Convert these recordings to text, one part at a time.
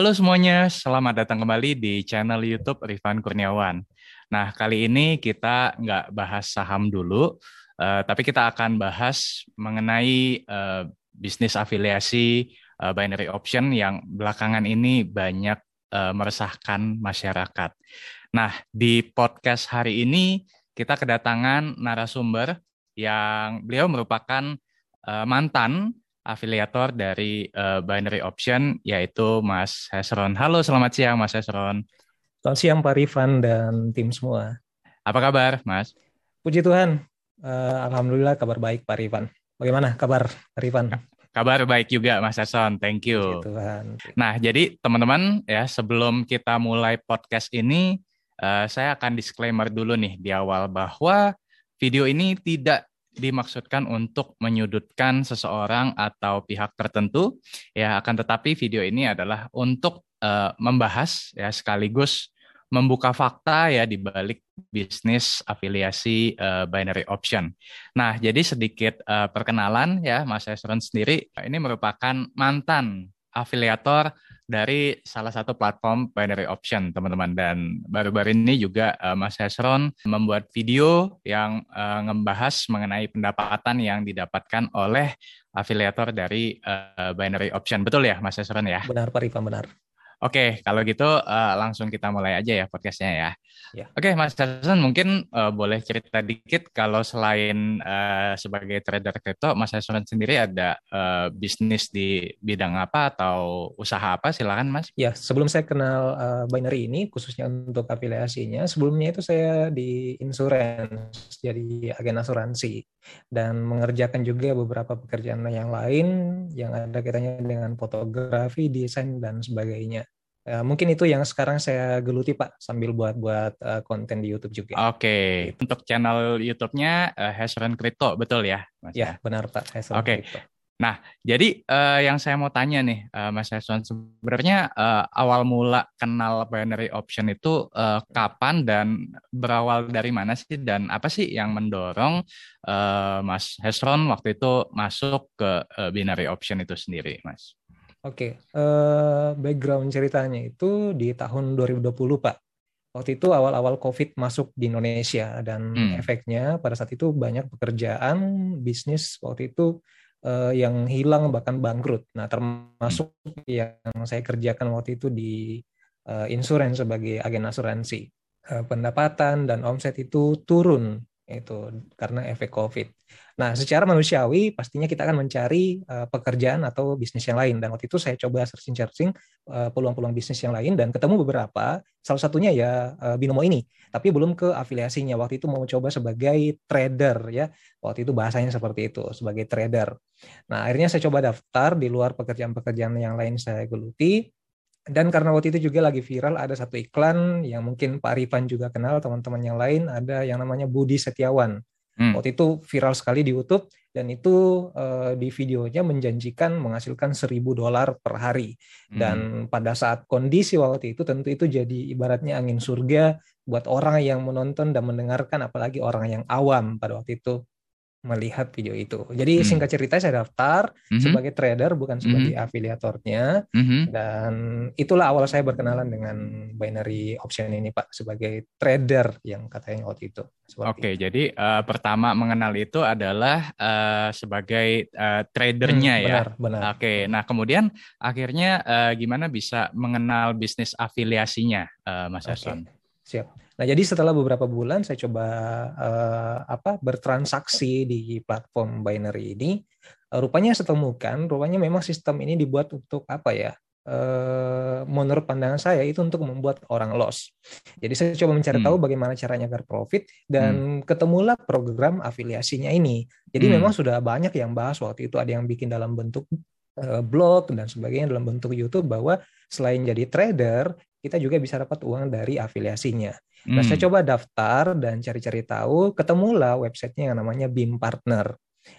Halo semuanya, selamat datang kembali di channel YouTube Rifan Kurniawan. Nah, kali ini kita nggak bahas saham dulu, uh, tapi kita akan bahas mengenai uh, bisnis afiliasi uh, binary option yang belakangan ini banyak uh, meresahkan masyarakat. Nah, di podcast hari ini kita kedatangan narasumber yang beliau merupakan uh, mantan afiliator dari uh, Binary Option yaitu Mas Hesron. Halo, selamat siang Mas Hesron. Selamat siang Pak Rifan dan tim semua. Apa kabar, Mas? Puji Tuhan, uh, alhamdulillah kabar baik Pak Rifan. Bagaimana kabar Pak Rifan? Kabar baik juga Mas Hesron, thank you. Puji Tuhan. Nah, jadi teman-teman ya sebelum kita mulai podcast ini, uh, saya akan disclaimer dulu nih di awal bahwa video ini tidak dimaksudkan untuk menyudutkan seseorang atau pihak tertentu ya akan tetapi video ini adalah untuk uh, membahas ya sekaligus membuka fakta ya di balik bisnis afiliasi uh, binary option. Nah, jadi sedikit uh, perkenalan ya Mas Esron sendiri ini merupakan mantan afiliator dari salah satu platform binary option, teman-teman. Dan baru-baru ini juga uh, Mas Hesron membuat video yang uh, ngebahas mengenai pendapatan yang didapatkan oleh afiliator dari uh, binary option. Betul ya, Mas Hesron ya? Benar, Pak Rifan, benar. Oke, kalau gitu uh, langsung kita mulai aja ya podcastnya ya. ya. Oke, Mas Hasan mungkin uh, boleh cerita dikit kalau selain uh, sebagai trader kripto, Mas Hasan sendiri ada uh, bisnis di bidang apa atau usaha apa? Silakan Mas. Ya, sebelum saya kenal uh, binary ini, khususnya untuk afiliasinya, sebelumnya itu saya di insurance, jadi agen asuransi dan mengerjakan juga beberapa pekerjaan yang lain yang ada kaitannya dengan fotografi, desain dan sebagainya. Ya, mungkin itu yang sekarang saya geluti Pak sambil buat-buat uh, konten di YouTube juga. Oke, okay. Gitu. untuk channel YouTube-nya uh, Hesron Crypto, betul ya? Mas? Ya, benar Pak. Oke. Okay. Nah, jadi uh, yang saya mau tanya nih, uh, Mas Hesron, sebenarnya uh, awal mula kenal binary option itu uh, kapan dan berawal dari mana sih dan apa sih yang mendorong uh, Mas Hesron waktu itu masuk ke uh, binary option itu sendiri, Mas? Oke, uh, background ceritanya itu di tahun 2020, Pak. Waktu itu awal-awal COVID masuk di Indonesia dan hmm. efeknya pada saat itu banyak pekerjaan bisnis waktu itu uh, yang hilang bahkan bangkrut. Nah, termasuk hmm. yang saya kerjakan waktu itu di uh, insurance sebagai agen asuransi. Uh, pendapatan dan omset itu turun itu karena efek COVID. Nah, secara manusiawi pastinya kita akan mencari uh, pekerjaan atau bisnis yang lain. Dan waktu itu saya coba searching-searching uh, peluang-peluang bisnis yang lain dan ketemu beberapa. Salah satunya ya uh, Binomo ini, tapi belum ke afiliasinya. Waktu itu mau coba sebagai trader ya. Waktu itu bahasanya seperti itu, sebagai trader. Nah, akhirnya saya coba daftar di luar pekerjaan-pekerjaan yang lain saya geluti dan karena waktu itu juga lagi viral ada satu iklan yang mungkin Pak Rifan juga kenal teman-teman yang lain ada yang namanya Budi Setiawan hmm. waktu itu viral sekali di YouTube dan itu uh, di videonya menjanjikan menghasilkan seribu dolar per hari hmm. dan pada saat kondisi waktu itu tentu itu jadi ibaratnya angin surga buat orang yang menonton dan mendengarkan apalagi orang yang awam pada waktu itu melihat video itu. Jadi hmm. singkat cerita saya daftar hmm. sebagai trader bukan sebagai hmm. afiliatornya hmm. dan itulah awal saya berkenalan dengan binary option ini Pak sebagai trader yang katanya waktu itu. Oke, itu. jadi uh, pertama mengenal itu adalah uh, sebagai uh, tradernya hmm, ya. Benar, Oke, nah kemudian akhirnya uh, gimana bisa mengenal bisnis afiliasinya uh, Mas Hasan? Okay. Siap. Nah, jadi setelah beberapa bulan saya coba uh, apa bertransaksi di platform binary ini, uh, rupanya saya temukan, rupanya memang sistem ini dibuat untuk apa ya? Uh, menurut pandangan saya itu untuk membuat orang loss. Jadi saya coba mencari hmm. tahu bagaimana caranya agar profit dan hmm. ketemulah program afiliasinya ini. Jadi hmm. memang sudah banyak yang bahas waktu itu ada yang bikin dalam bentuk blog dan sebagainya dalam bentuk YouTube bahwa selain jadi trader kita juga bisa dapat uang dari afiliasinya. Hmm. Nah, saya hmm. coba daftar dan cari-cari tahu, ketemulah websitenya yang namanya BIM Partner.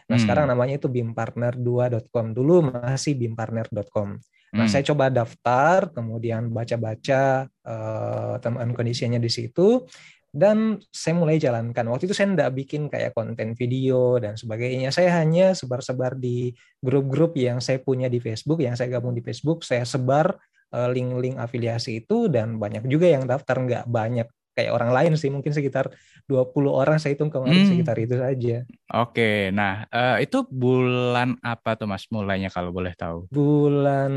Nah, hmm. sekarang namanya itu bimpartner2.com. Dulu masih bimpartner.com. Nah, hmm. saya coba daftar, kemudian baca-baca uh, teman kondisinya di situ, dan saya mulai jalankan. Waktu itu saya tidak bikin kayak konten video dan sebagainya. Saya hanya sebar-sebar di grup-grup yang saya punya di Facebook, yang saya gabung di Facebook, saya sebar eh, link-link afiliasi itu dan banyak juga yang daftar nggak banyak kayak orang lain sih mungkin sekitar 20 orang saya hitung kemarin hmm. sekitar itu saja. Oke, nah uh, itu bulan apa tuh Mas mulainya kalau boleh tahu? Bulan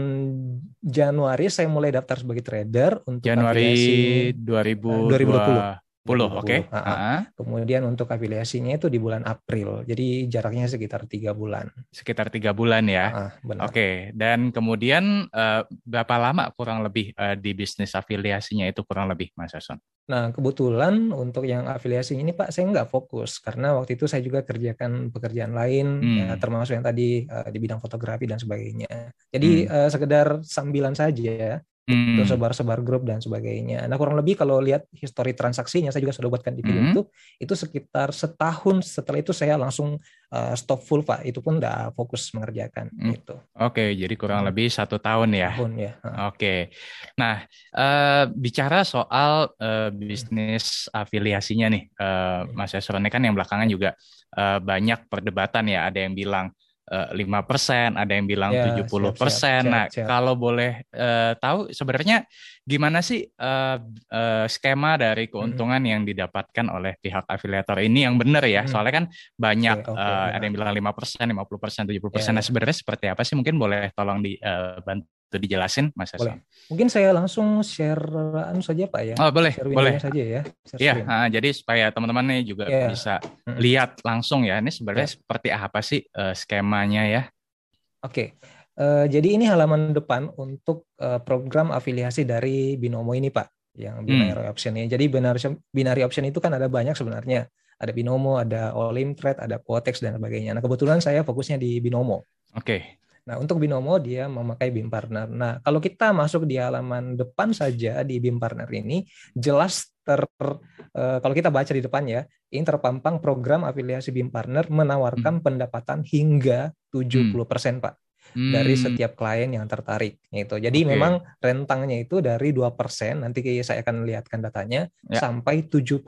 Januari saya mulai daftar sebagai trader untuk Januari afiliasi, 2020. 10, oke. Okay. Uh -huh. Kemudian untuk afiliasinya itu di bulan April, jadi jaraknya sekitar tiga bulan. Sekitar tiga bulan ya. Uh, Oke, okay. dan kemudian uh, berapa lama kurang lebih uh, di bisnis afiliasinya itu kurang lebih, Mas Ason? Nah, kebetulan untuk yang afiliasinya ini Pak, saya nggak fokus karena waktu itu saya juga kerjakan pekerjaan lain, hmm. ya, termasuk yang tadi uh, di bidang fotografi dan sebagainya. Jadi hmm. uh, sekedar sambilan saja hmm. terus sebar-sebar grup dan sebagainya. Nah kurang lebih kalau lihat histori transaksinya, saya juga sudah buatkan di video hmm. itu, itu sekitar setahun setelah itu saya langsung uh, stop full pak, itu pun udah fokus mengerjakan hmm. itu. Oke, jadi kurang hmm. lebih satu tahun ya. Tahun ya. Oke, nah uh, bicara soal uh, bisnis afiliasinya nih, uh, Mas Esron kan yang belakangan juga uh, banyak perdebatan ya, ada yang bilang lima persen, ada yang bilang ya, tujuh puluh persen. Nah, siap. kalau boleh uh, tahu sebenarnya gimana sih uh, uh, skema dari keuntungan hmm. yang didapatkan oleh pihak afiliator ini yang benar ya? Hmm. Soalnya kan banyak okay, okay, uh, ada yang bilang lima persen, lima puluh persen, tujuh puluh persen. Nah, sebenarnya seperti apa sih? Mungkin boleh tolong dibantu itu dijelasin Mas Boleh. Mungkin saya langsung share anu saja Pak ya. Oh, boleh. Share boleh saja ya. Iya, uh, jadi supaya teman-teman nih juga yeah. bisa hmm. lihat langsung ya. Ini sebenarnya yeah. seperti apa sih uh, skemanya ya? Oke. Okay. Uh, eh, jadi ini halaman depan untuk uh, program afiliasi dari Binomo ini Pak, yang binary hmm. option ini. Jadi binary, binary option itu kan ada banyak sebenarnya. Ada Binomo, ada Olim Trade, ada Quotex dan sebagainya. Nah, kebetulan saya fokusnya di Binomo. Oke. Okay. Nah, untuk binomo dia memakai BIM Partner. Nah, kalau kita masuk di halaman depan saja di BIM Partner ini jelas ter uh, kalau kita baca di depan ya, ini terpampang program afiliasi BIM Partner menawarkan hmm. pendapatan hingga 70% hmm. Pak. Hmm. dari setiap klien yang tertarik itu. Jadi okay. memang rentangnya itu dari 2% nanti saya akan lihatkan datanya ya. sampai 70%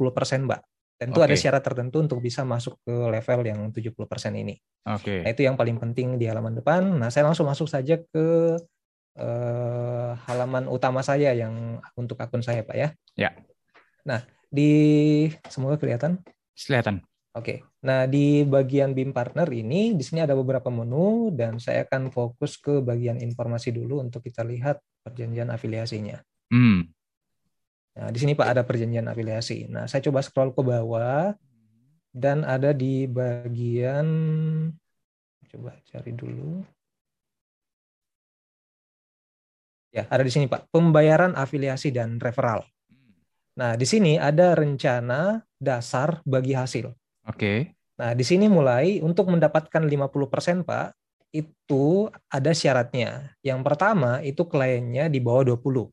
Mbak. Tentu okay. ada syarat tertentu untuk bisa masuk ke level yang 70% ini. Oke. Okay. Nah, itu yang paling penting di halaman depan. Nah, saya langsung masuk saja ke uh, halaman utama saya yang untuk akun saya, Pak ya. Ya. Nah, di semoga kelihatan. Kelihatan. Oke. Okay. Nah, di bagian BIM Partner ini di sini ada beberapa menu dan saya akan fokus ke bagian informasi dulu untuk kita lihat perjanjian afiliasinya. Hmm. Nah, di sini Pak ada perjanjian afiliasi. Nah, saya coba scroll ke bawah dan ada di bagian coba cari dulu. Ya, ada di sini Pak, pembayaran afiliasi dan referral. Nah, di sini ada rencana dasar bagi hasil. Oke. Okay. Nah, di sini mulai untuk mendapatkan 50% Pak, itu ada syaratnya. Yang pertama itu kliennya di bawah 20.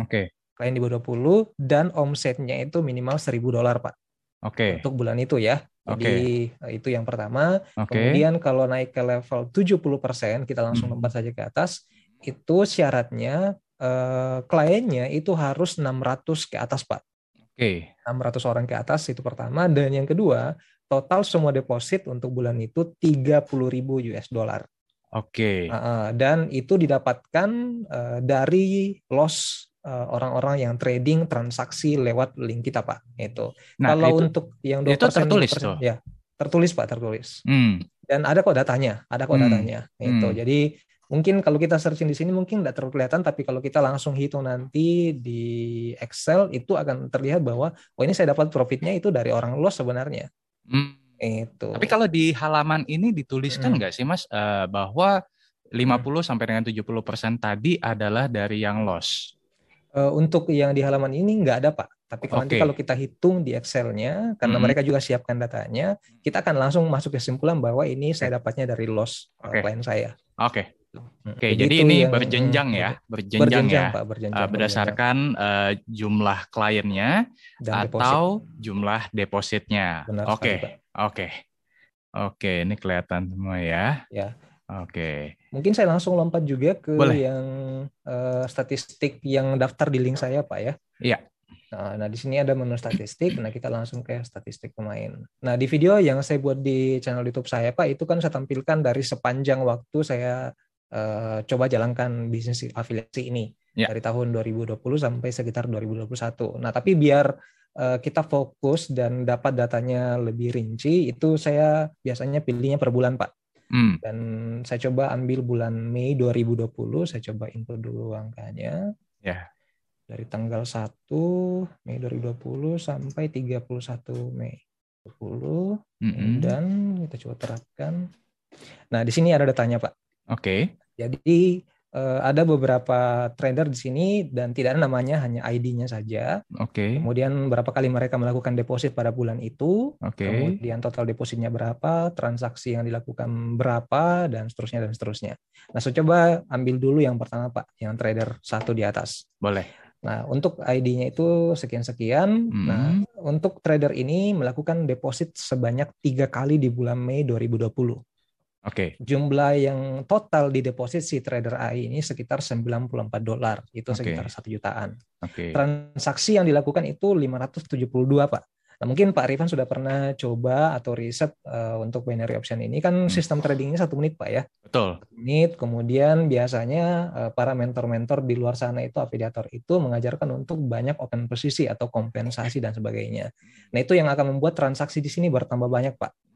Oke. Klien di bawah 20 dan omsetnya itu minimal 1000 dolar, Pak. Oke. Okay. Untuk bulan itu ya. Jadi okay. itu yang pertama. Okay. Kemudian kalau naik ke level 70%, kita langsung hmm. lompat saja ke atas, itu syaratnya eh, kliennya itu harus 600 ke atas, Pak. Oke. Okay. 600 orang ke atas itu pertama dan yang kedua, total semua deposit untuk bulan itu 30.000 US dollar. Oke. Okay. Uh, dan itu didapatkan uh, dari loss Eh, orang-orang yang trading transaksi lewat link kita pak itu nah, kalau itu, untuk yang 2%, itu tertulis 2%, tuh ya tertulis pak tertulis hmm. dan ada kok datanya ada kok hmm. datanya itu hmm. jadi mungkin kalau kita searching di sini mungkin tidak terlalu kelihatan tapi kalau kita langsung hitung nanti di Excel itu akan terlihat bahwa oh ini saya dapat profitnya itu dari orang loss sebenarnya hmm. itu tapi kalau di halaman ini dituliskan hmm. nggak hmm. sih mas uh, bahwa 50 hmm. sampai dengan 70 persen tadi adalah dari yang loss Uh, untuk yang di halaman ini nggak ada Pak. Tapi kalau okay. nanti kalau kita hitung di Excel-nya, karena hmm. mereka juga siapkan datanya, kita akan langsung masuk kesimpulan bahwa ini saya dapatnya dari loss okay. klien saya. Oke. Okay. Oke, okay, jadi, ini yang, berjenjang ya, berjenjang, berjenjang ya, Pak, berjenjang, uh, berdasarkan uh, jumlah kliennya Dan atau deposit. jumlah depositnya. Oke, oke, oke, okay, ini kelihatan semua ya. Ya. Oke. Mungkin saya langsung lompat juga ke Boleh. yang uh, statistik yang daftar di link saya, Pak ya. Iya. Nah, nah, di sini ada menu statistik. Nah, kita langsung ke statistik pemain. Nah, di video yang saya buat di channel YouTube saya, Pak, itu kan saya tampilkan dari sepanjang waktu saya uh, coba jalankan bisnis afiliasi ini ya. dari tahun 2020 sampai sekitar 2021. Nah, tapi biar uh, kita fokus dan dapat datanya lebih rinci, itu saya biasanya pilihnya per bulan, Pak. Hmm. Dan saya coba ambil bulan Mei 2020, saya coba input dulu angkanya. Ya. Dari tanggal 1 Mei 2020 sampai 31 Mei 2020. Mm -hmm. Dan kita coba terapkan. Nah, di sini ada datanya, Pak. Oke. Okay. Jadi uh, ada beberapa trader di sini dan tidak ada namanya hanya ID-nya saja. Oke. Okay. Kemudian berapa kali mereka melakukan deposit pada bulan itu. Oke. Okay. Kemudian total depositnya berapa, transaksi yang dilakukan berapa dan seterusnya dan seterusnya. Nah, saya coba ambil dulu yang pertama Pak, yang trader satu di atas. Boleh. Nah, untuk ID-nya itu sekian-sekian. Hmm. Nah, untuk trader ini melakukan deposit sebanyak tiga kali di bulan Mei 2020. Oke. Okay. Jumlah yang total di deposit si trader AI ini sekitar 94 dolar, itu okay. sekitar satu jutaan. Oke. Okay. Transaksi yang dilakukan itu 572 pak. Nah, mungkin Pak Rifan sudah pernah coba atau riset uh, untuk binary option ini kan hmm. sistem tradingnya satu menit Pak ya. Betul. Satu menit. Kemudian biasanya uh, para mentor-mentor di luar sana itu afiliator itu mengajarkan untuk banyak open posisi atau kompensasi dan sebagainya. Nah itu yang akan membuat transaksi di sini bertambah banyak Pak.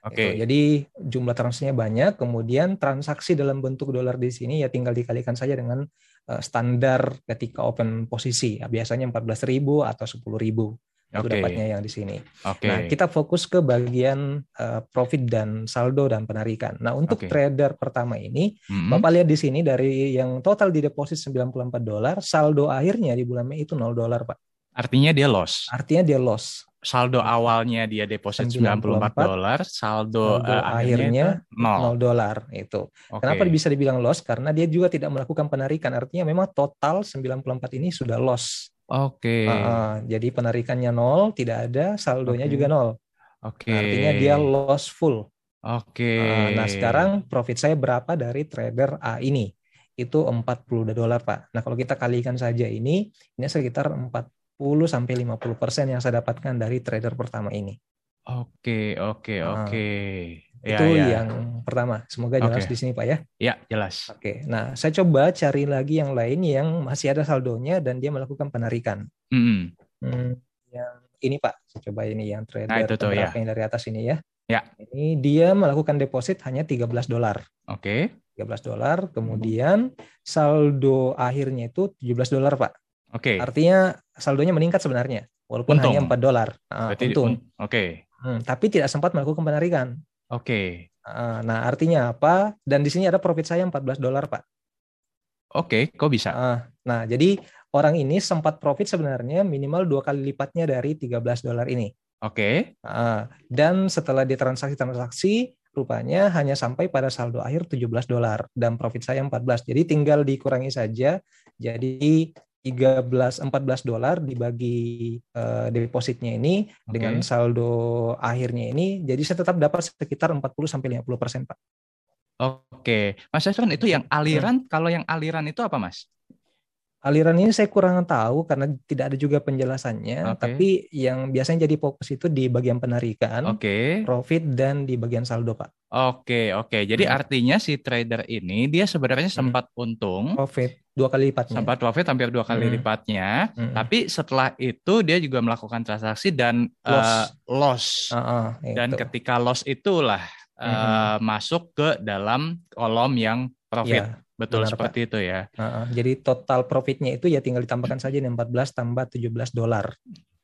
Oke. Okay. Gitu. Jadi jumlah transaksinya banyak, kemudian transaksi dalam bentuk dolar di sini ya tinggal dikalikan saja dengan uh, standar ketika open posisi. Ya, biasanya 14.000 atau 10.000. Itu okay. dapatnya yang di sini. Okay. Nah, kita fokus ke bagian uh, profit dan saldo dan penarikan. Nah, untuk okay. trader pertama ini, mm-hmm. Bapak lihat di sini dari yang total di deposit 94 dolar, saldo akhirnya di bulan Mei itu 0 dolar, Pak. Artinya dia loss. Artinya dia loss saldo awalnya dia deposit 94 dolar, saldo, saldo uh, akhirnya 0 dolar itu. Okay. Kenapa bisa dibilang loss? Karena dia juga tidak melakukan penarikan. Artinya memang total 94 ini sudah loss. Oke. Okay. Uh, jadi penarikannya nol, tidak ada, saldonya okay. juga nol. Oke. Okay. Artinya dia loss full. Oke. Okay. Uh, nah, sekarang profit saya berapa dari trader A ini? Itu 40 dolar, Pak. Nah, kalau kita kalikan saja ini, ini sekitar 4 sampai 50% yang saya dapatkan dari trader pertama ini. Oke, oke, nah, oke. Ya, itu ya. yang pertama. Semoga jelas okay. di sini, Pak ya. Ya, jelas. Oke. Nah, saya coba cari lagi yang lain yang masih ada saldonya dan dia melakukan penarikan. Mm -hmm. hmm, yang ini, Pak. Saya coba ini yang trader nah, itu tuh, ya. yang dari atas ini ya. Ya. Ini dia melakukan deposit hanya 13 dolar. Oke. Okay. 13 dolar. Kemudian saldo akhirnya itu 17 dolar, Pak. Oke. Okay. Artinya saldonya meningkat sebenarnya, walaupun untung. hanya 4 dolar. Uh, untung. Un Oke. Okay. Hmm, tapi tidak sempat melakukan penarikan. Oke. Okay. Uh, nah, artinya apa? Dan di sini ada profit saya 14 dolar, Pak. Oke, okay, kok bisa? Uh, nah, jadi orang ini sempat profit sebenarnya minimal dua kali lipatnya dari 13 dolar ini. Oke. Okay. Uh, dan setelah ditransaksi-transaksi, rupanya hanya sampai pada saldo akhir 17 dolar dan profit saya 14. Jadi tinggal dikurangi saja. Jadi 13 14 dolar dibagi uh, depositnya ini okay. dengan saldo akhirnya ini jadi saya tetap dapat sekitar 40 sampai 50 persen Pak. Oke, Mas Yasron itu yang aliran hmm. kalau yang aliran itu apa Mas? Aliran ini saya kurang tahu karena tidak ada juga penjelasannya. Okay. Tapi yang biasanya jadi fokus itu di bagian penarikan, okay. profit dan di bagian saldo, Pak. Oke, okay, oke. Okay. Jadi hmm. artinya si trader ini dia sebenarnya hmm. sempat hmm. untung, profit dua kali lipatnya. Sempat profit hampir dua kali hmm. lipatnya. Hmm. Tapi setelah itu dia juga melakukan transaksi dan loss. Uh, loss. Uh -uh, dan ketika loss itulah uh, masuk ke dalam kolom yang profit. Yeah Betul Benar, seperti Pak. itu ya. Uh, jadi total profitnya itu ya tinggal ditambahkan saja nih 14 tambah 17 dolar.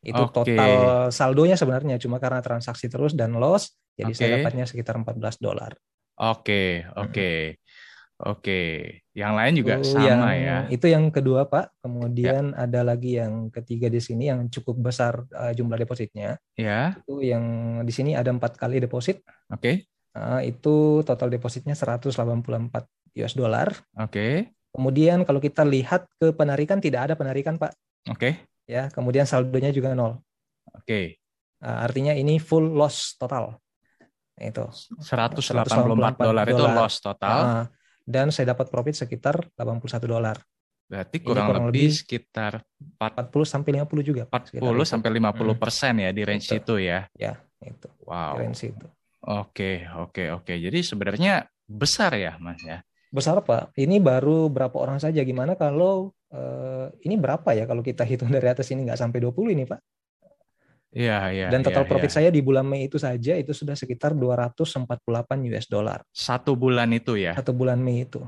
Itu okay. total saldonya sebenarnya cuma karena transaksi terus dan loss jadi okay. saya dapatnya sekitar 14 dolar. Oke, okay, oke. Okay. Hmm. Oke, okay. yang lain juga itu sama yang, ya. Itu yang kedua, Pak. Kemudian ya. ada lagi yang ketiga di sini yang cukup besar uh, jumlah depositnya. Ya. Itu yang di sini ada empat kali deposit. Oke. Okay. Uh, itu total depositnya 184 US dollar. Oke. Okay. Kemudian kalau kita lihat ke penarikan tidak ada penarikan Pak. Oke. Okay. Ya, kemudian saldonya juga nol. Oke. Okay. Uh, artinya ini full loss total. Itu. 184 dolar itu loss total. Uh, dan saya dapat profit sekitar 81 dolar. Berarti kurang, kurang lebih, lebih sekitar 40 sampai 50 juga. 40 sampai 50 hmm. persen ya di range itu, itu ya. Ya, itu. Wow. Di range itu. Oke, oke, oke. Jadi sebenarnya besar ya, Mas ya. Besar Pak. Ini baru berapa orang saja. Gimana kalau uh, ini berapa ya kalau kita hitung dari atas ini nggak sampai 20 ini Pak? Iya, iya. Dan total ya, profit ya. saya di bulan Mei itu saja itu sudah sekitar 248 US dollar. Satu bulan itu ya? Satu bulan Mei itu.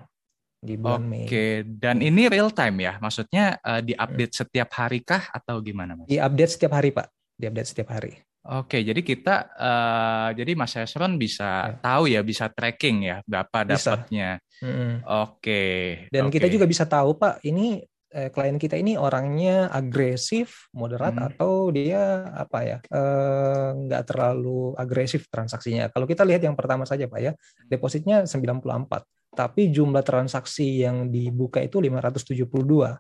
Di bulan Oke, Mei. Oke, dan ini real time ya? Maksudnya uh, diupdate hmm. setiap hari kah atau gimana Mas? Diupdate setiap hari Pak. Diupdate setiap hari. Oke, jadi kita uh, jadi Mas Hesron bisa ya. tahu ya, bisa tracking ya berapa dapatnya. Hmm. Oke. Dan oke. kita juga bisa tahu Pak, ini eh, klien kita ini orangnya agresif, moderat hmm. atau dia apa ya eh, nggak terlalu agresif transaksinya. Kalau kita lihat yang pertama saja pak ya, depositnya 94, tapi jumlah transaksi yang dibuka itu 572.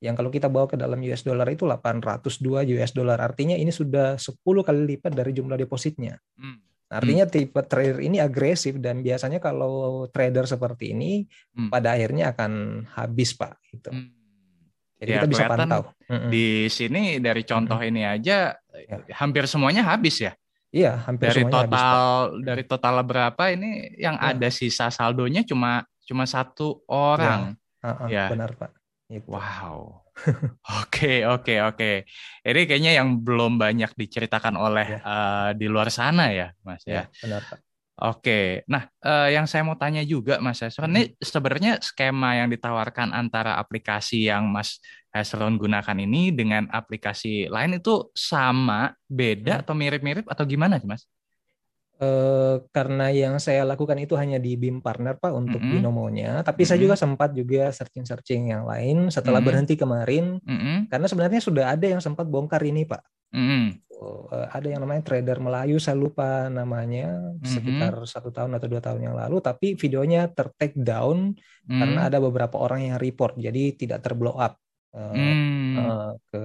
Yang kalau kita bawa ke dalam US dollar itu 802 US dollar. Artinya ini sudah 10 kali lipat dari jumlah depositnya. Hmm. Artinya hmm. tipe trader ini agresif dan biasanya kalau trader seperti ini hmm. pada akhirnya akan habis pak. Gitu. Hmm. Jadi ya, kita bisa pantau. Di sini dari contoh ini aja ya. hampir semuanya habis ya. Iya, hampir dari semuanya total habis, dari total berapa ini yang ya. ada sisa saldonya cuma cuma satu orang. Ya, uh -uh, ya. benar Pak. Itu. Wow. Oke, oke, oke. Ini kayaknya yang belum banyak diceritakan oleh ya. uh, di luar sana ya, Mas ya. ya benar Pak. Oke, nah eh, yang saya mau tanya juga Mas Hesron, ini sebenarnya skema yang ditawarkan antara aplikasi yang Mas Hesron gunakan ini dengan aplikasi lain itu sama, beda, hmm. atau mirip-mirip atau gimana sih Mas? Eh, karena yang saya lakukan itu hanya di BIM Partner Pak untuk mm -hmm. binomonya, tapi mm -hmm. saya juga sempat juga searching-searching yang lain setelah mm -hmm. berhenti kemarin, mm -hmm. karena sebenarnya sudah ada yang sempat bongkar ini Pak. Mm -hmm. ada yang namanya trader Melayu, saya lupa namanya, mm -hmm. sekitar satu tahun atau dua tahun yang lalu, tapi videonya ter-take down mm -hmm. karena ada beberapa orang yang report, jadi tidak terblow up hmm. uh, ke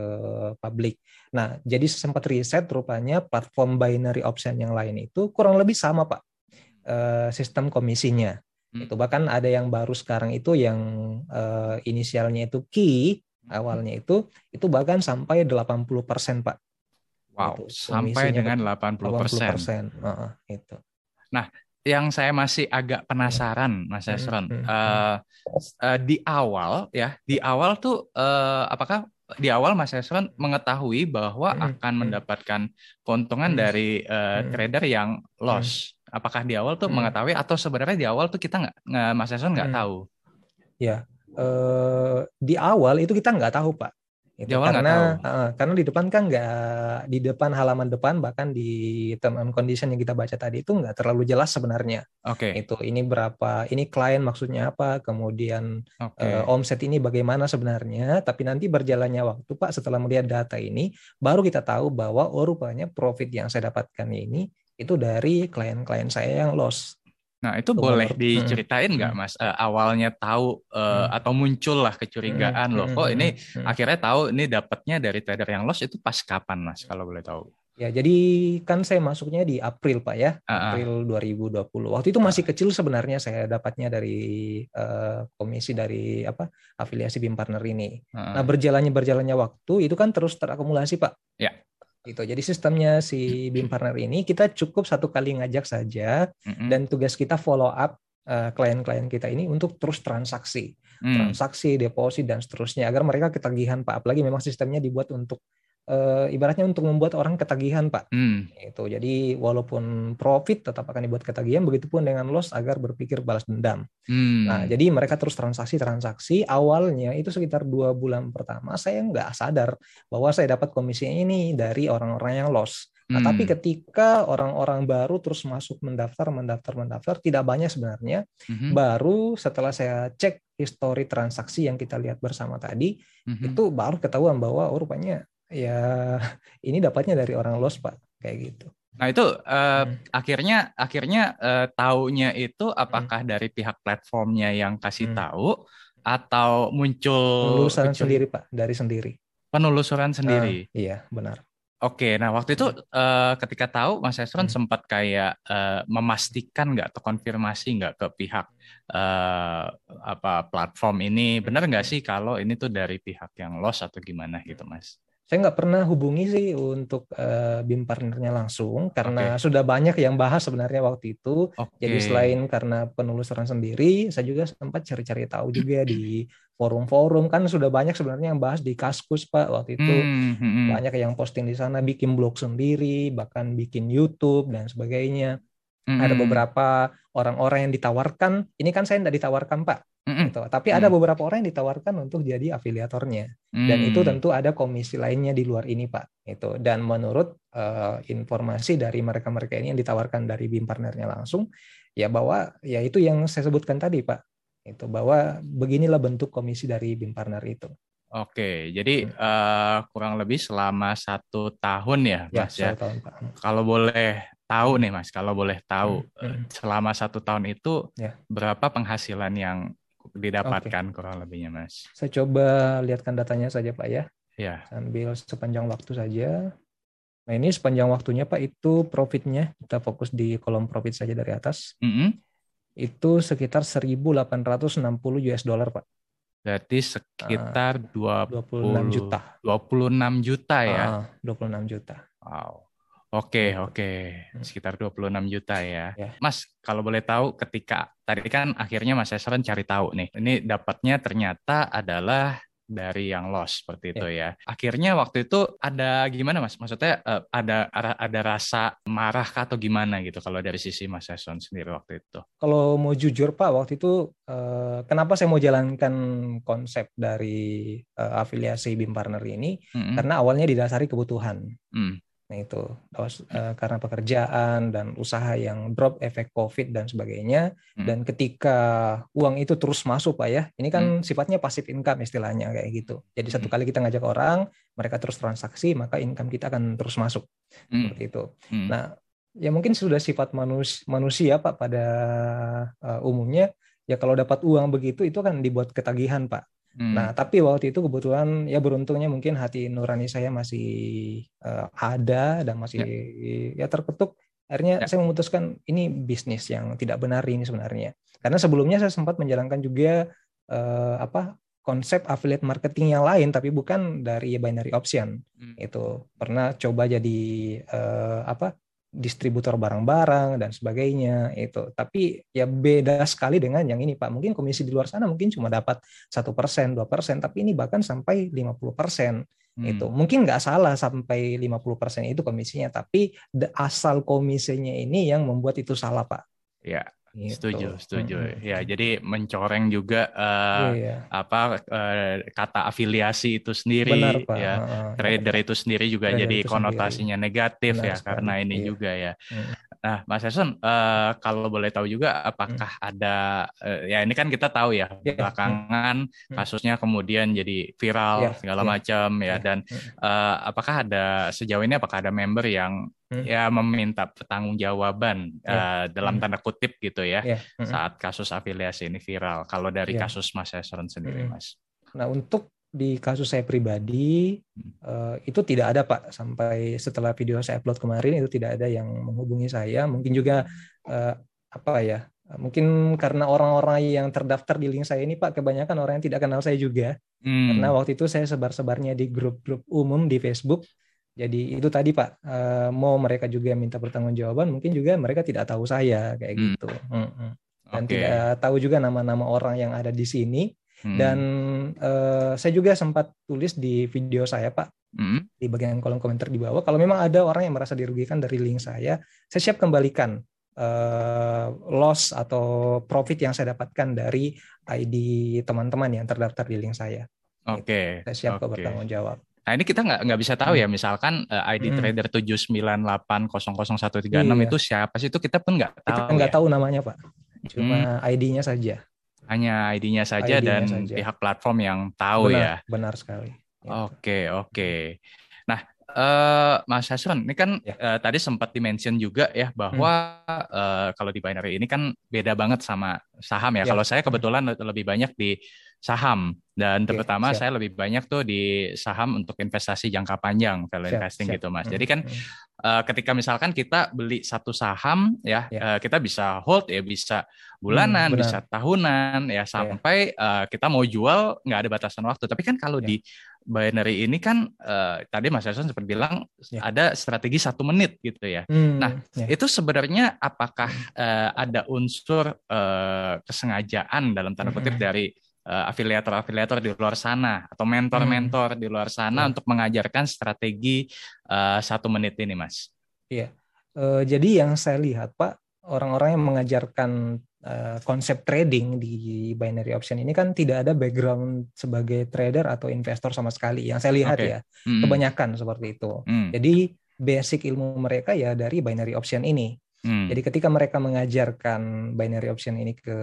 publik. Nah, jadi sempat riset rupanya platform binary option yang lain itu kurang lebih sama pak uh, sistem komisinya. Hmm. Itu bahkan ada yang baru sekarang itu yang uh, inisialnya itu key awalnya itu itu bahkan sampai 80% pak. Wow, itu, sampai dengan 80%. 80%. Uh, itu. Nah, yang saya masih agak penasaran, Mas hmm, Esron, hmm, hmm, uh, uh, di awal ya, di awal tuh uh, apakah di awal Mas Esron mengetahui bahwa hmm, akan hmm. mendapatkan keuntungan hmm. dari uh, trader yang loss? Hmm. Apakah di awal tuh hmm. mengetahui atau sebenarnya di awal tuh kita nggak, Mas Esron nggak hmm. tahu? Ya, uh, di awal itu kita nggak tahu Pak. Gitu. karena uh, karena di depan kan nggak di depan halaman depan bahkan di term and condition yang kita baca tadi itu nggak terlalu jelas sebenarnya. Oke. Okay. Itu ini berapa, ini klien maksudnya apa, kemudian okay. uh, omset ini bagaimana sebenarnya. Tapi nanti berjalannya waktu Pak setelah melihat data ini baru kita tahu bahwa oh rupanya profit yang saya dapatkan ini itu dari klien-klien saya yang loss. Nah, itu boleh diceritain nggak, Mas? Uh, awalnya tahu uh, hmm. atau muncul lah kecurigaan hmm. loh, kok ini hmm. akhirnya tahu ini dapatnya dari trader yang loss itu pas kapan, Mas? Kalau boleh tahu. Ya, jadi kan saya masuknya di April, Pak ya. Uh -uh. April 2020. Waktu itu masih kecil sebenarnya saya dapatnya dari uh, komisi dari apa? afiliasi BIM Partner ini. Uh -uh. Nah, berjalannya berjalannya waktu itu kan terus terakumulasi, Pak. Ya gitu. Jadi sistemnya si BIM Partner ini kita cukup satu kali ngajak saja mm-hmm. dan tugas kita follow up uh, klien-klien kita ini untuk terus transaksi, mm. transaksi, deposit dan seterusnya agar mereka ketagihan Pak. Apalagi memang sistemnya dibuat untuk uh, ibaratnya untuk membuat orang ketagihan pak hmm. itu jadi walaupun profit tetap akan dibuat ketagihan begitupun dengan loss agar berpikir balas dendam hmm. nah jadi mereka terus transaksi transaksi awalnya itu sekitar dua bulan pertama saya nggak sadar bahwa saya dapat komisi ini dari orang-orang yang loss Nah, hmm. tapi ketika orang-orang baru terus masuk mendaftar, mendaftar, mendaftar, tidak banyak sebenarnya. Hmm. Baru setelah saya cek histori transaksi yang kita lihat bersama tadi, hmm. itu baru ketahuan bahwa oh rupanya ya ini dapatnya dari orang los pak kayak gitu. Nah itu uh, hmm. akhirnya akhirnya uh, taunya itu apakah hmm. dari pihak platformnya yang kasih hmm. tahu atau muncul penelusuran sendiri pak dari sendiri. Penelusuran sendiri. Uh, iya benar. Oke, nah waktu itu uh, ketika tahu Mas Esron hmm. sempat kayak uh, memastikan nggak atau konfirmasi nggak ke pihak uh, apa platform ini benar nggak sih kalau ini tuh dari pihak yang loss atau gimana gitu Mas? Saya nggak pernah hubungi sih untuk uh, BIM partnernya langsung karena okay. sudah banyak yang bahas sebenarnya waktu itu. Okay. Jadi selain karena penelusuran sendiri, saya juga sempat cari-cari tahu juga di forum-forum kan sudah banyak sebenarnya yang bahas di Kaskus Pak waktu itu. Hmm, hmm, hmm. Banyak yang posting di sana bikin blog sendiri, bahkan bikin YouTube dan sebagainya. Hmm. Ada beberapa orang-orang yang ditawarkan. Ini kan saya tidak ditawarkan Pak Mm-hmm. Gitu. Tapi mm. ada beberapa orang yang ditawarkan untuk jadi afiliatornya, mm. dan itu tentu ada komisi lainnya di luar ini, Pak. Itu dan menurut uh, informasi dari mereka-mereka ini yang ditawarkan dari BIM partnernya langsung, ya bahwa ya itu yang saya sebutkan tadi, Pak. Itu bahwa beginilah bentuk komisi dari BIM partner itu. Oke, jadi hmm. uh, kurang lebih selama satu tahun ya, ya Mas ya. Tahun, Pak. Kalau boleh tahu nih, Mas, kalau boleh tahu hmm. hmm. selama satu tahun itu ya. berapa penghasilan yang didapatkan okay. kurang lebihnya, Mas? Saya coba lihatkan datanya saja, Pak ya. Ya. Sambil sepanjang waktu saja. Nah ini sepanjang waktunya Pak itu profitnya kita fokus di kolom profit saja dari atas. Mm -hmm. Itu sekitar 1.860 US dollar Pak. Berarti sekitar uh, 20, 26 juta. 26 juta ya. Uh, 26 juta. Wow. Oke, oke. Hmm. Sekitar 26 juta ya. ya. Mas, kalau boleh tahu ketika tadi kan akhirnya Mas Esron cari tahu nih. Ini dapatnya ternyata adalah dari yang loss seperti itu ya. ya. Akhirnya waktu itu ada gimana Mas? Maksudnya eh, ada ada rasa marah kah atau gimana gitu kalau dari sisi Mas Esron sendiri waktu itu? Kalau mau jujur Pak, waktu itu eh, kenapa saya mau jalankan konsep dari eh, afiliasi BIM Partner ini? Mm -hmm. Karena awalnya didasari kebutuhan. Mm Nah itu uh, karena pekerjaan dan usaha yang drop efek COVID dan sebagainya. Hmm. Dan ketika uang itu terus masuk pak ya, ini kan hmm. sifatnya pasif income istilahnya kayak gitu. Jadi satu hmm. kali kita ngajak orang, mereka terus transaksi, maka income kita akan terus masuk hmm. seperti itu. Hmm. Nah ya mungkin sudah sifat manus manusia pak pada uh, umumnya ya kalau dapat uang begitu itu kan dibuat ketagihan pak Hmm. Nah, tapi waktu itu kebetulan ya beruntungnya mungkin hati nurani saya masih uh, ada dan masih ya, ya terketuk. Akhirnya ya. saya memutuskan ini bisnis yang tidak benar ini sebenarnya. Karena sebelumnya saya sempat menjalankan juga uh, apa konsep affiliate marketing yang lain tapi bukan dari binary option. Hmm. Itu pernah coba jadi uh, apa distributor barang-barang dan sebagainya itu. Tapi ya beda sekali dengan yang ini pak. Mungkin komisi di luar sana mungkin cuma dapat satu persen dua persen tapi ini bahkan sampai 50 persen hmm. itu. Mungkin nggak salah sampai 50 persen itu komisinya tapi asal komisinya ini yang membuat itu salah pak. Ya Gitu. Setuju, setuju. Hmm. Ya, jadi mencoreng juga uh, iya. apa uh, kata afiliasi itu sendiri, Benar, Pak. ya. Uh, Trader itu sendiri juga Trader jadi konotasinya sendiri. negatif Benar ya sekali. karena ini iya. juga ya. Hmm. Nah, Mas Eson, uh, kalau boleh tahu juga apakah hmm. ada uh, ya ini kan kita tahu ya yeah. belakangan hmm. kasusnya kemudian jadi viral yeah. segala yeah. macam ya yeah. dan uh, apakah ada sejauh ini apakah ada member yang hmm. ya meminta pertanggungjawaban yeah. uh, dalam hmm. tanda kutip gitu ya yeah. hmm. saat kasus afiliasi ini viral. Kalau dari yeah. kasus Mas Esron sendiri, hmm. Mas. Nah untuk di kasus saya pribadi hmm. uh, itu tidak ada Pak sampai setelah video saya upload kemarin itu tidak ada yang menghubungi saya. Mungkin juga uh, apa ya? Mungkin karena orang-orang yang terdaftar di link saya ini Pak kebanyakan orang yang tidak kenal saya juga. Hmm. Karena waktu itu saya sebar-sebarnya di grup-grup umum di Facebook jadi itu tadi Pak, uh, mau mereka juga minta pertanggungjawaban, mungkin juga mereka tidak tahu saya kayak hmm. gitu. Hmm. Dan okay. tidak tahu juga nama-nama orang yang ada di sini. Hmm. Dan uh, saya juga sempat tulis di video saya Pak, hmm. di bagian kolom komentar di bawah, kalau memang ada orang yang merasa dirugikan dari link saya, saya siap kembalikan uh, loss atau profit yang saya dapatkan dari ID teman-teman yang terdaftar di link saya. Oke. Okay. Saya siap okay. bertanggung jawab. Nah ini kita nggak nggak bisa tahu ya, hmm. misalkan uh, eh, ID hmm. trader tujuh sembilan delapan satu tiga enam iya. itu siapa sih itu kita pun nggak tahu. Kita nggak ya. tahu namanya pak, cuma hmm. ID-nya saja. Hanya ID-nya saja ID dan saja. pihak platform yang tahu benar, ya. Benar sekali. Ya. Oke oke. Nah uh, Mas Hasron ini kan ya. uh, tadi sempat dimention juga ya bahwa hmm. uh, kalau di binary ini kan beda banget sama saham ya. ya. Kalau saya kebetulan lebih banyak di saham dan terutama siap. saya lebih banyak tuh di saham untuk investasi jangka panjang value siap, investing siap. gitu mas. Jadi kan uh, ketika misalkan kita beli satu saham ya, ya. Uh, kita bisa hold ya bisa bulanan, hmm, bisa tahunan ya, ya. sampai ya. Uh, kita mau jual nggak ada batasan waktu. Tapi kan kalau ya. di binary ini kan uh, tadi Mas Yason sempat bilang ya. ada strategi satu menit gitu ya. Hmm, nah ya. itu sebenarnya apakah uh, ada unsur uh, kesengajaan dalam tanda kutip hmm. dari uh, afiliator-afiliator di luar sana atau mentor-mentor hmm. di luar sana hmm. untuk mengajarkan strategi uh, satu menit ini, Mas? Iya. Uh, jadi yang saya lihat, Pak, orang-orang yang mengajarkan uh, konsep trading di binary option ini kan tidak ada background sebagai trader atau investor sama sekali. Yang saya lihat okay. ya, hmm. kebanyakan seperti itu. Hmm. Jadi basic ilmu mereka ya dari binary option ini. Hmm. Jadi ketika mereka mengajarkan binary option ini ke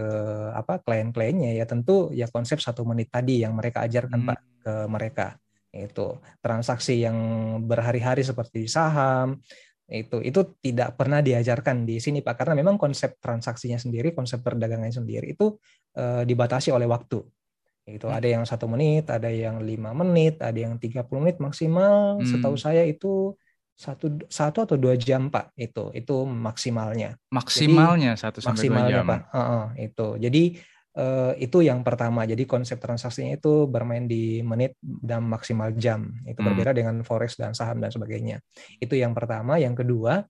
apa klien-kliennya ya tentu ya konsep satu menit tadi yang mereka ajarkan hmm. pak ke mereka itu transaksi yang berhari-hari seperti saham itu itu tidak pernah diajarkan di sini pak karena memang konsep transaksinya sendiri konsep perdagangannya sendiri itu uh, dibatasi oleh waktu itu hmm. ada yang satu menit ada yang lima menit ada yang 30 menit maksimal hmm. setahu saya itu satu satu atau dua jam pak itu itu maksimalnya. Maksimalnya satu sampai dua jam. Pak. Uh, uh, itu. Jadi uh, itu yang pertama. Jadi konsep transaksinya itu bermain di menit dan maksimal jam. Itu hmm. berbeda dengan forex dan saham dan sebagainya. Itu yang pertama. Yang kedua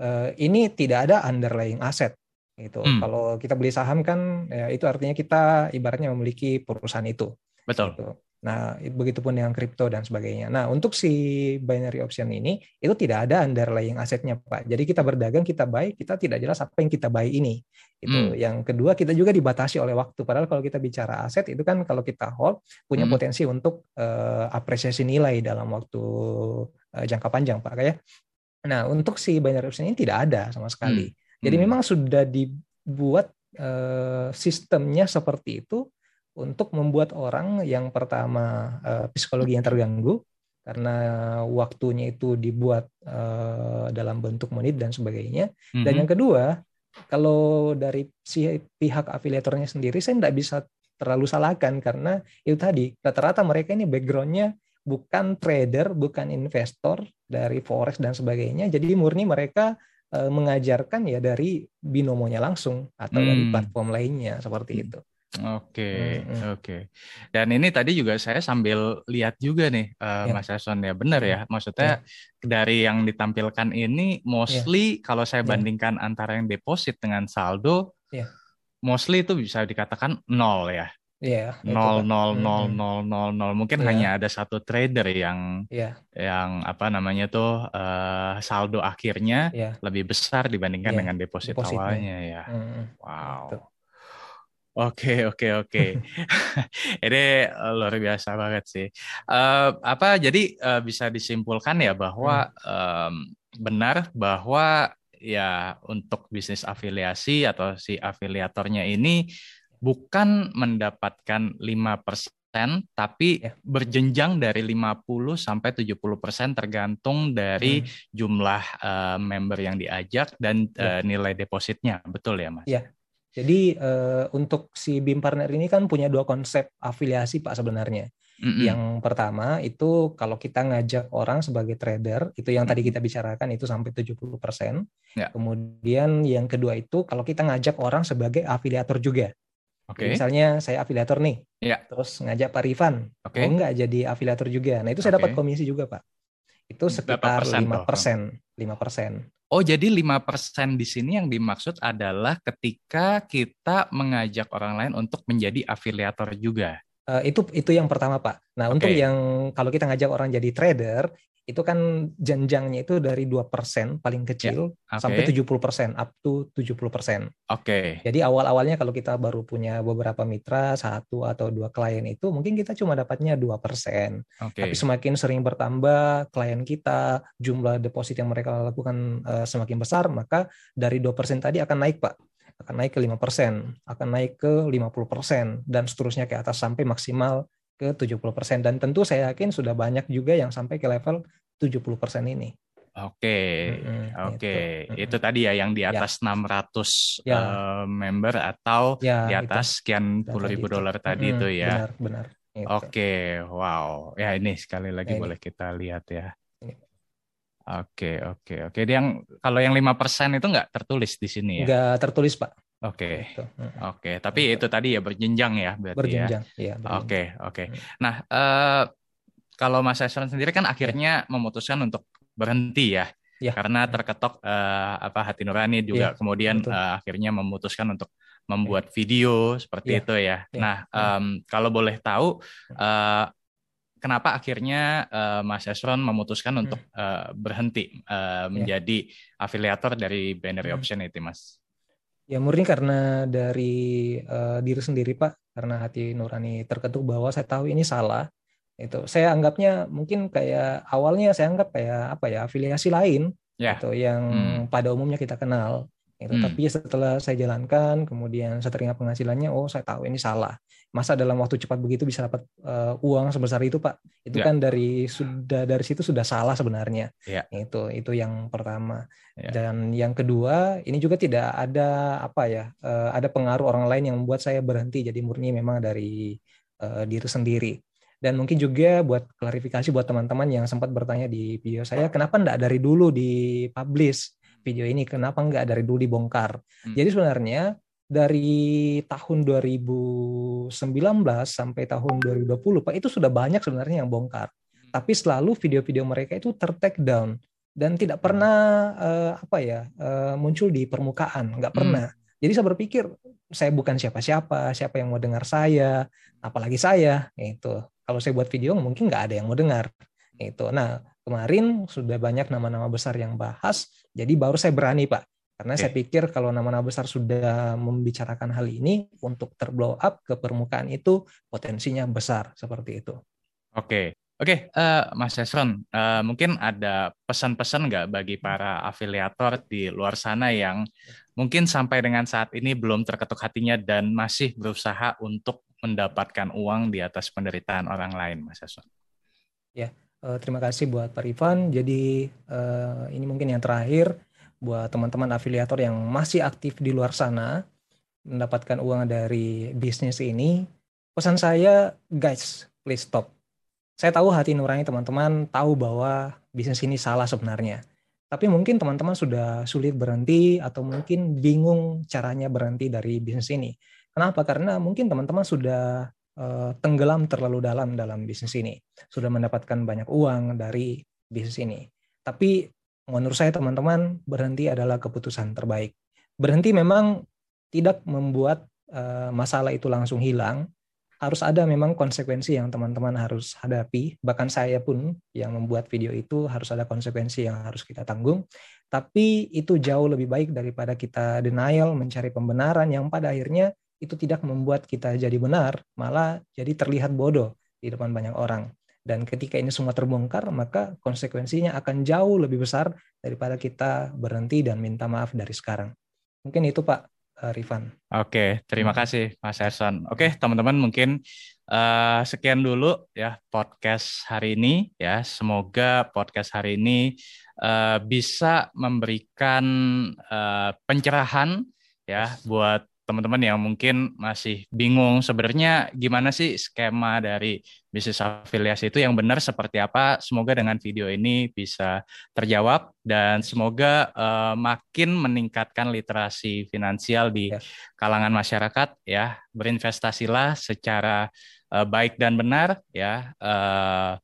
uh, ini tidak ada underlying aset itu hmm. kalau kita beli saham kan ya, itu artinya kita ibaratnya memiliki perusahaan itu. Betul. Gitu. Nah, begitupun dengan kripto dan sebagainya. Nah, untuk si binary option ini itu tidak ada underlying asetnya, Pak. Jadi kita berdagang, kita buy, kita tidak jelas apa yang kita buy ini. Itu. Hmm. Yang kedua, kita juga dibatasi oleh waktu. Padahal kalau kita bicara aset itu kan kalau kita hold punya hmm. potensi untuk uh, apresiasi nilai dalam waktu uh, jangka panjang, Pak, kayak. Nah, untuk si binary option ini tidak ada sama sekali. Hmm. Jadi hmm. memang sudah dibuat uh, sistemnya seperti itu untuk membuat orang yang pertama uh, psikologi yang terganggu karena waktunya itu dibuat uh, dalam bentuk menit dan sebagainya. Mm-hmm. Dan yang kedua, kalau dari si pihak afiliatornya sendiri, saya tidak bisa terlalu salahkan karena itu tadi rata-rata mereka ini backgroundnya bukan trader, bukan investor dari forex dan sebagainya. Jadi murni mereka uh, mengajarkan ya dari binomonya langsung atau hmm. dari platform lainnya seperti hmm. itu. Oke, hmm, oke. Dan ini tadi juga saya sambil lihat juga nih, uh, ya. Mas Ason ya, benar ya. Maksudnya ya. dari yang ditampilkan ini, mostly ya. kalau saya ya. bandingkan ya. antara yang deposit dengan saldo, ya. mostly itu bisa dikatakan nol ya. Iya. Nol, nol, nol, nol, nol, nol. Mungkin ya. hanya ada satu trader yang, ya. yang apa namanya tuh uh, saldo akhirnya ya. lebih besar dibandingkan ya. dengan deposit Depositnya. awalnya ya. Hmm. Wow. Betul. Oke oke oke. Ini eh, luar biasa banget sih. Uh, apa jadi uh, bisa disimpulkan ya bahwa hmm. um, benar bahwa ya untuk bisnis afiliasi atau si afiliatornya ini bukan mendapatkan 5% tapi ya. berjenjang dari 50 sampai 70% tergantung dari hmm. jumlah uh, member yang diajak dan ya. uh, nilai depositnya. Betul ya, Mas? Iya, jadi uh, untuk si BIM partner ini kan punya dua konsep afiliasi Pak sebenarnya. Mm-hmm. Yang pertama itu kalau kita ngajak orang sebagai trader, itu yang mm-hmm. tadi kita bicarakan itu sampai 70%. Yeah. Kemudian yang kedua itu kalau kita ngajak orang sebagai afiliator juga. Okay. Misalnya saya afiliator nih, yeah. terus ngajak Pak Rifan, okay. oh enggak jadi afiliator juga. Nah itu saya okay. dapat komisi juga Pak. Itu sekitar lima persen, lima persen. Oh, jadi 5% di sini yang dimaksud adalah ketika kita mengajak orang lain untuk menjadi afiliator juga. Uh, itu itu yang pertama, Pak. Nah, okay. untuk yang kalau kita ngajak orang jadi trader, itu kan jenjangnya itu dari dua persen paling kecil yeah. okay. sampai 70% up to 70%. Oke. Okay. Jadi awal-awalnya kalau kita baru punya beberapa mitra, satu atau dua klien itu mungkin kita cuma dapatnya dua persen. Okay. Tapi semakin sering bertambah klien kita, jumlah deposit yang mereka lakukan uh, semakin besar, maka dari dua persen tadi akan naik, Pak. Akan naik ke lima persen, akan naik ke 50% dan seterusnya ke atas sampai maksimal ke 70%. Dan tentu saya yakin sudah banyak juga yang sampai ke level 70% ini. Oke, oke. Gitu. Itu tadi ya yang di ya. atas ya. 600 ya. Uh, member atau ya, di atas itu. sekian puluh ribu dolar tadi itu ya. Benar, benar. Gitu. Oke, wow. Ya ini sekali lagi ya, boleh kita lihat ya. Oke, oke, oke. Yang kalau yang lima persen itu nggak tertulis di sini ya? Nggak tertulis, Pak. Oke, gitu. oke. Tapi itu tadi ya berjenjang ya, berarti ya? berjenjang, ya. ya oke, oke. Nah, uh, kalau Mas Esron sendiri kan akhirnya memutuskan untuk berhenti ya, ya. karena terketok uh, apa hati nurani juga ya, kemudian uh, akhirnya memutuskan untuk membuat ya. video seperti ya. itu ya. ya. Nah um, kalau boleh tahu uh, kenapa akhirnya uh, Mas Esron memutuskan hmm. untuk uh, berhenti uh, menjadi afiliator dari Binary. Option itu Mas? Ya murni karena dari uh, diri sendiri Pak, karena hati nurani terketuk bahwa saya tahu ini salah itu saya anggapnya mungkin kayak awalnya saya anggap kayak apa ya afiliasi lain yeah. gitu yang hmm. pada umumnya kita kenal itu hmm. tapi setelah saya jalankan kemudian saya teringat penghasilannya oh saya tahu ini salah masa dalam waktu cepat begitu bisa dapat uh, uang sebesar itu pak itu yeah. kan dari sudah dari situ sudah salah sebenarnya yeah. itu itu yang pertama yeah. dan yang kedua ini juga tidak ada apa ya uh, ada pengaruh orang lain yang membuat saya berhenti jadi murni memang dari uh, diri sendiri dan mungkin juga buat klarifikasi buat teman-teman yang sempat bertanya di video saya, kenapa enggak dari dulu di publish video ini, kenapa enggak dari dulu dibongkar. Hmm. Jadi sebenarnya dari tahun 2019 sampai tahun 2020 Pak itu sudah banyak sebenarnya yang bongkar. Hmm. Tapi selalu video-video mereka itu ter-take down dan tidak pernah uh, apa ya uh, muncul di permukaan, nggak pernah. Hmm. Jadi saya berpikir saya bukan siapa-siapa, siapa yang mau dengar saya, apalagi saya, itu kalau saya buat video mungkin nggak ada yang mau dengar itu nah kemarin sudah banyak nama-nama besar yang bahas jadi baru saya berani pak karena okay. saya pikir kalau nama-nama besar sudah membicarakan hal ini untuk terblow up ke permukaan itu potensinya besar seperti itu oke okay. Oke, okay, uh, eh, Mas Esron, uh, mungkin ada pesan-pesan nggak bagi para afiliator di luar sana yang mungkin sampai dengan saat ini belum terketuk hatinya dan masih berusaha untuk mendapatkan uang di atas penderitaan orang lain, Mas Hasan. Ya, uh, terima kasih buat Pak Rifan. Jadi uh, ini mungkin yang terakhir buat teman-teman afiliator yang masih aktif di luar sana mendapatkan uang dari bisnis ini. Pesan saya, guys, please stop. Saya tahu hati nurani teman-teman tahu bahwa bisnis ini salah sebenarnya. Tapi mungkin teman-teman sudah sulit berhenti atau mungkin bingung caranya berhenti dari bisnis ini. Kenapa? Karena mungkin teman-teman sudah uh, tenggelam terlalu dalam dalam bisnis ini, sudah mendapatkan banyak uang dari bisnis ini. Tapi menurut saya teman-teman berhenti adalah keputusan terbaik. Berhenti memang tidak membuat uh, masalah itu langsung hilang. Harus ada memang konsekuensi yang teman-teman harus hadapi. Bahkan saya pun yang membuat video itu harus ada konsekuensi yang harus kita tanggung. Tapi itu jauh lebih baik daripada kita denial, mencari pembenaran yang pada akhirnya itu tidak membuat kita jadi benar, malah jadi terlihat bodoh di depan banyak orang. Dan ketika ini semua terbongkar, maka konsekuensinya akan jauh lebih besar daripada kita berhenti dan minta maaf dari sekarang. Mungkin itu Pak uh, Rifan. Oke, terima hmm. kasih Mas Erson. Oke, teman-teman mungkin uh, sekian dulu ya podcast hari ini ya. Semoga podcast hari ini uh, bisa memberikan uh, pencerahan ya buat teman-teman yang mungkin masih bingung sebenarnya gimana sih skema dari bisnis afiliasi itu yang benar seperti apa. Semoga dengan video ini bisa terjawab dan semoga uh, makin meningkatkan literasi finansial di ya. kalangan masyarakat ya. Berinvestasilah secara uh, baik dan benar ya. Uh,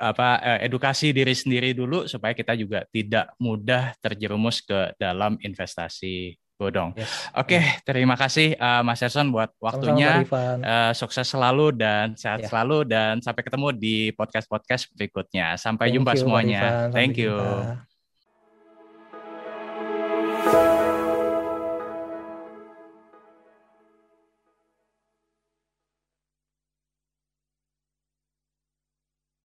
apa edukasi diri sendiri dulu supaya kita juga tidak mudah terjerumus ke dalam investasi bodong. Yes. Oke, okay, terima kasih uh, Mas Erson buat waktunya. uh, sukses selalu dan sehat yeah. selalu dan sampai ketemu di podcast-podcast berikutnya. Sampai Thank jumpa you, semuanya. Thank you. Jumpa.